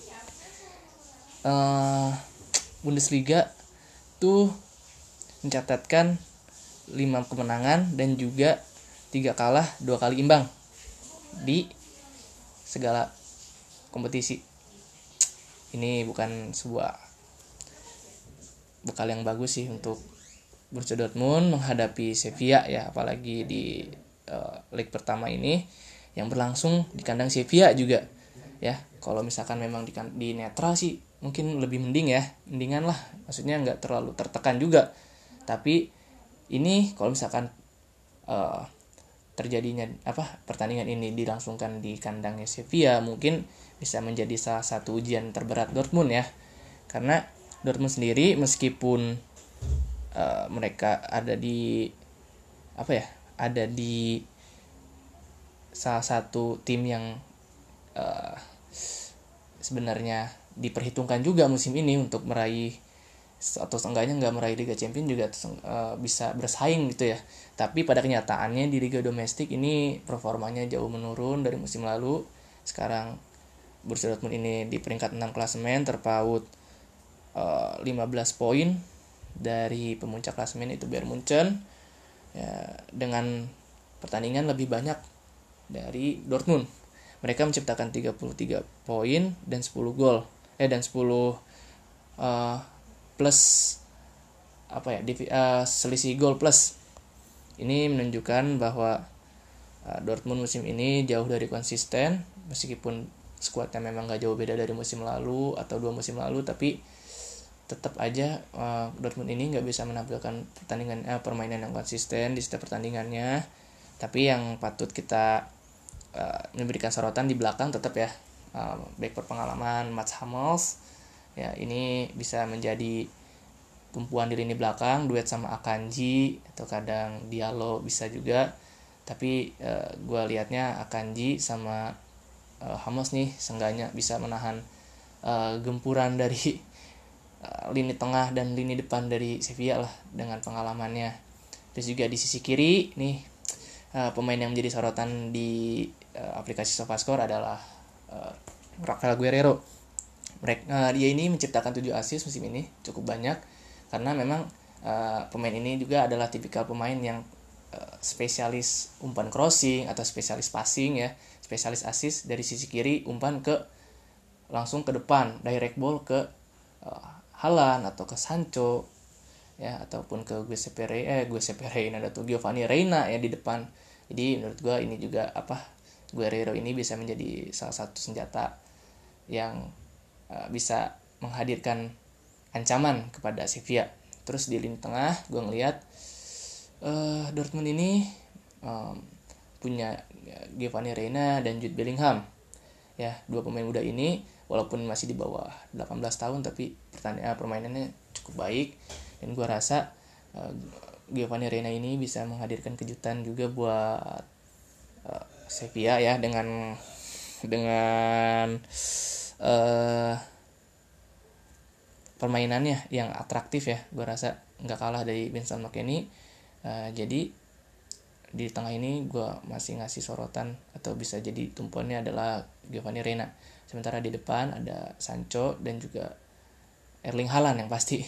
uh, Bundesliga tuh mencatatkan 5 kemenangan dan juga tiga kalah dua kali imbang di segala kompetisi. Ini bukan sebuah bekal yang bagus sih untuk Borussia Dortmund menghadapi Sevilla ya apalagi di uh, leg pertama ini yang berlangsung di kandang Sevilla juga ya. Kalau misalkan memang di, di netral sih mungkin lebih mending ya mendingan lah. Maksudnya nggak terlalu tertekan juga. Tapi ini kalau misalkan uh, terjadinya apa pertandingan ini dilangsungkan di kandangnya Sevilla mungkin bisa menjadi salah satu ujian terberat Dortmund ya. Karena Dortmund sendiri meskipun uh, mereka ada di apa ya ada di salah satu tim yang uh, sebenarnya diperhitungkan juga musim ini untuk meraih atau seenggaknya nggak meraih Liga Champions juga uh, bisa bersaing gitu ya tapi pada kenyataannya di Liga Domestik ini performanya jauh menurun dari musim lalu sekarang Borussia Dortmund ini di peringkat 6 klasemen terpaut uh, 15 poin dari pemuncak klasemen itu Bayern Munchen ya, dengan pertandingan lebih banyak dari Dortmund. Mereka menciptakan 33 poin dan 10 gol. Eh dan 10 uh, plus apa ya divi, uh, selisih gol plus. Ini menunjukkan bahwa uh, Dortmund musim ini jauh dari konsisten meskipun skuadnya memang gak jauh beda dari musim lalu atau dua musim lalu tapi tetap aja uh, Dortmund ini nggak bisa menampilkan pertandingan uh, permainan yang konsisten di setiap pertandingannya tapi yang patut kita uh, memberikan sorotan di belakang tetap ya uh, back berpengalaman Mats Hummels ya ini bisa menjadi tumpuan di lini belakang duet sama Akanji atau kadang Diallo bisa juga tapi uh, gue liatnya Akanji sama uh, nih sengganya bisa menahan uh, gempuran dari lini tengah dan lini depan dari Sevilla lah dengan pengalamannya. Terus juga di sisi kiri nih pemain yang menjadi sorotan di aplikasi SofaScore adalah uh, Rafael Guerrero. Mereka uh, dia ini menciptakan 7 assist musim ini cukup banyak karena memang uh, pemain ini juga adalah tipikal pemain yang uh, spesialis umpan crossing atau spesialis passing ya, spesialis assist dari sisi kiri umpan ke langsung ke depan direct ball ke uh, Halan atau ke Sancho ya ataupun ke Giuseppe Reina eh Giuseppe Reina ada tuh Giovanni Reina ya di depan jadi menurut gue ini juga apa Guerrero ini bisa menjadi salah satu senjata yang uh, bisa menghadirkan ancaman kepada Sevilla. Terus di lini tengah gue ngelihat uh, Dortmund ini um, punya Giovanni Reina dan Jude Bellingham. Ya dua pemain muda ini walaupun masih di bawah 18 tahun tapi pertandingan permainannya cukup baik. Dan gue rasa uh, Giovanni Reina ini bisa menghadirkan kejutan juga buat uh, Sevilla ya dengan dengan uh, permainannya yang atraktif ya. Gue rasa nggak kalah dari Vincent McKennie uh, jadi di tengah ini gue masih ngasih sorotan atau bisa jadi tumpuannya adalah Giovanni Reina. Sementara di depan ada Sancho dan juga Erling Haaland yang pasti.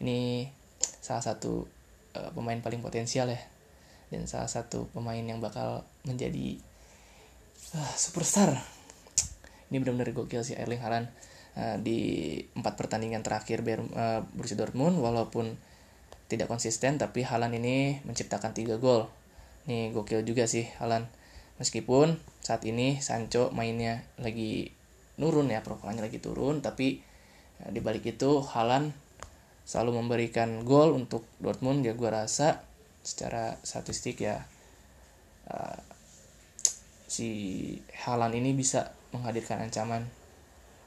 Ini salah satu uh, pemain paling potensial ya dan salah satu pemain yang bakal menjadi uh, superstar. Ini benar-benar gokil sih Erling Haaland uh, di empat pertandingan terakhir Ber uh, Borussia Dortmund walaupun tidak konsisten tapi Haaland ini menciptakan tiga gol. Nih gokil juga sih Haaland. Meskipun saat ini Sancho mainnya lagi nurun ya profilnya lagi turun tapi di balik itu Halan selalu memberikan gol untuk Dortmund. Ya gue rasa secara statistik ya uh, si Halan ini bisa menghadirkan ancaman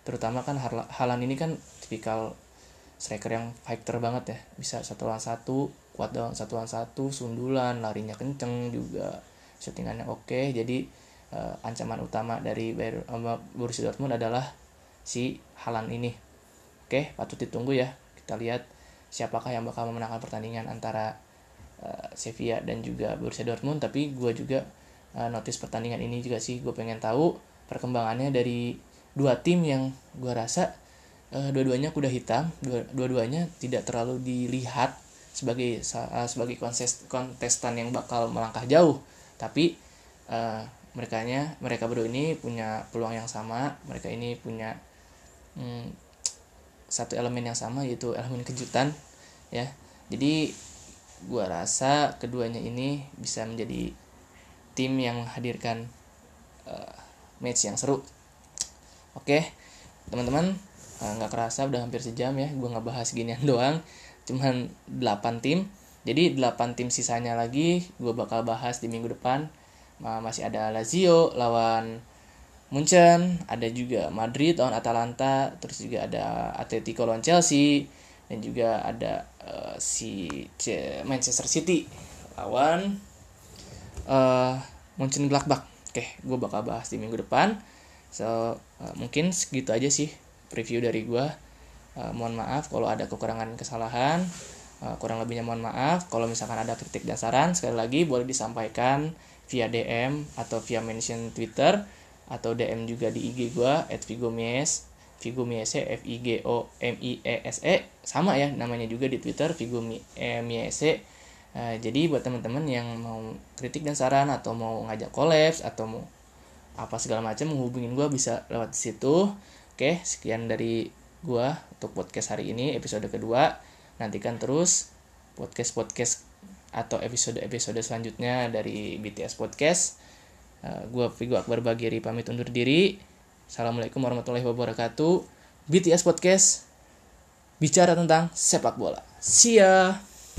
terutama kan Halan ini kan tipikal striker yang fighter banget ya bisa satu lawan satu kuat dalam satu lawan satu sundulan larinya kenceng juga shootingannya oke jadi uh, ancaman utama dari uh, Borussia Dortmund adalah si Halan ini. Oke, patut ditunggu ya. Kita lihat siapakah yang bakal memenangkan pertandingan antara uh, Sevilla dan juga Borussia Dortmund tapi gue juga uh, notice pertandingan ini juga sih. Gue pengen tahu perkembangannya dari dua tim yang gue rasa uh, dua-duanya kuda hitam dua-duanya tidak terlalu dilihat sebagai uh, sebagai kontestan yang bakal melangkah jauh. Tapi uh, mereka mereka berdua ini punya peluang yang sama mereka ini punya hmm, satu elemen yang sama yaitu elemen kejutan ya. Jadi gua rasa keduanya ini bisa menjadi tim yang menghadirkan uh, match yang seru. Oke teman-teman nggak uh, kerasa udah hampir sejam ya gua nggak bahas ginian doang. Cuman 8 tim. Jadi 8 tim sisanya lagi gue bakal bahas di minggu depan. Masih ada Lazio lawan Munchen ada juga Madrid lawan Atalanta terus juga ada Atletico lawan Chelsea dan juga ada uh, si Manchester City lawan uh, Munchen Gladbach. Oke gue bakal bahas di minggu depan. So uh, mungkin segitu aja sih preview dari gue uh, mohon maaf kalau ada kekurangan kesalahan. Uh, kurang lebihnya mohon maaf. Kalau misalkan ada kritik dan saran sekali lagi boleh disampaikan via DM atau via mention Twitter atau DM juga di IG gua @vigomies Vigo Miese F I G O M I E S E. Sama ya namanya juga di Twitter Vigo Miese uh, jadi buat teman-teman yang mau kritik dan saran atau mau ngajak kolaps atau mau apa segala macam menghubungin gue bisa lewat situ. Oke sekian dari gue untuk podcast hari ini episode kedua. Nantikan terus podcast podcast atau episode episode selanjutnya dari BTS podcast. Uh, gue Vigo Akbar Bagiri pamit undur diri assalamualaikum warahmatullahi wabarakatuh. BTS podcast bicara tentang sepak bola. See ya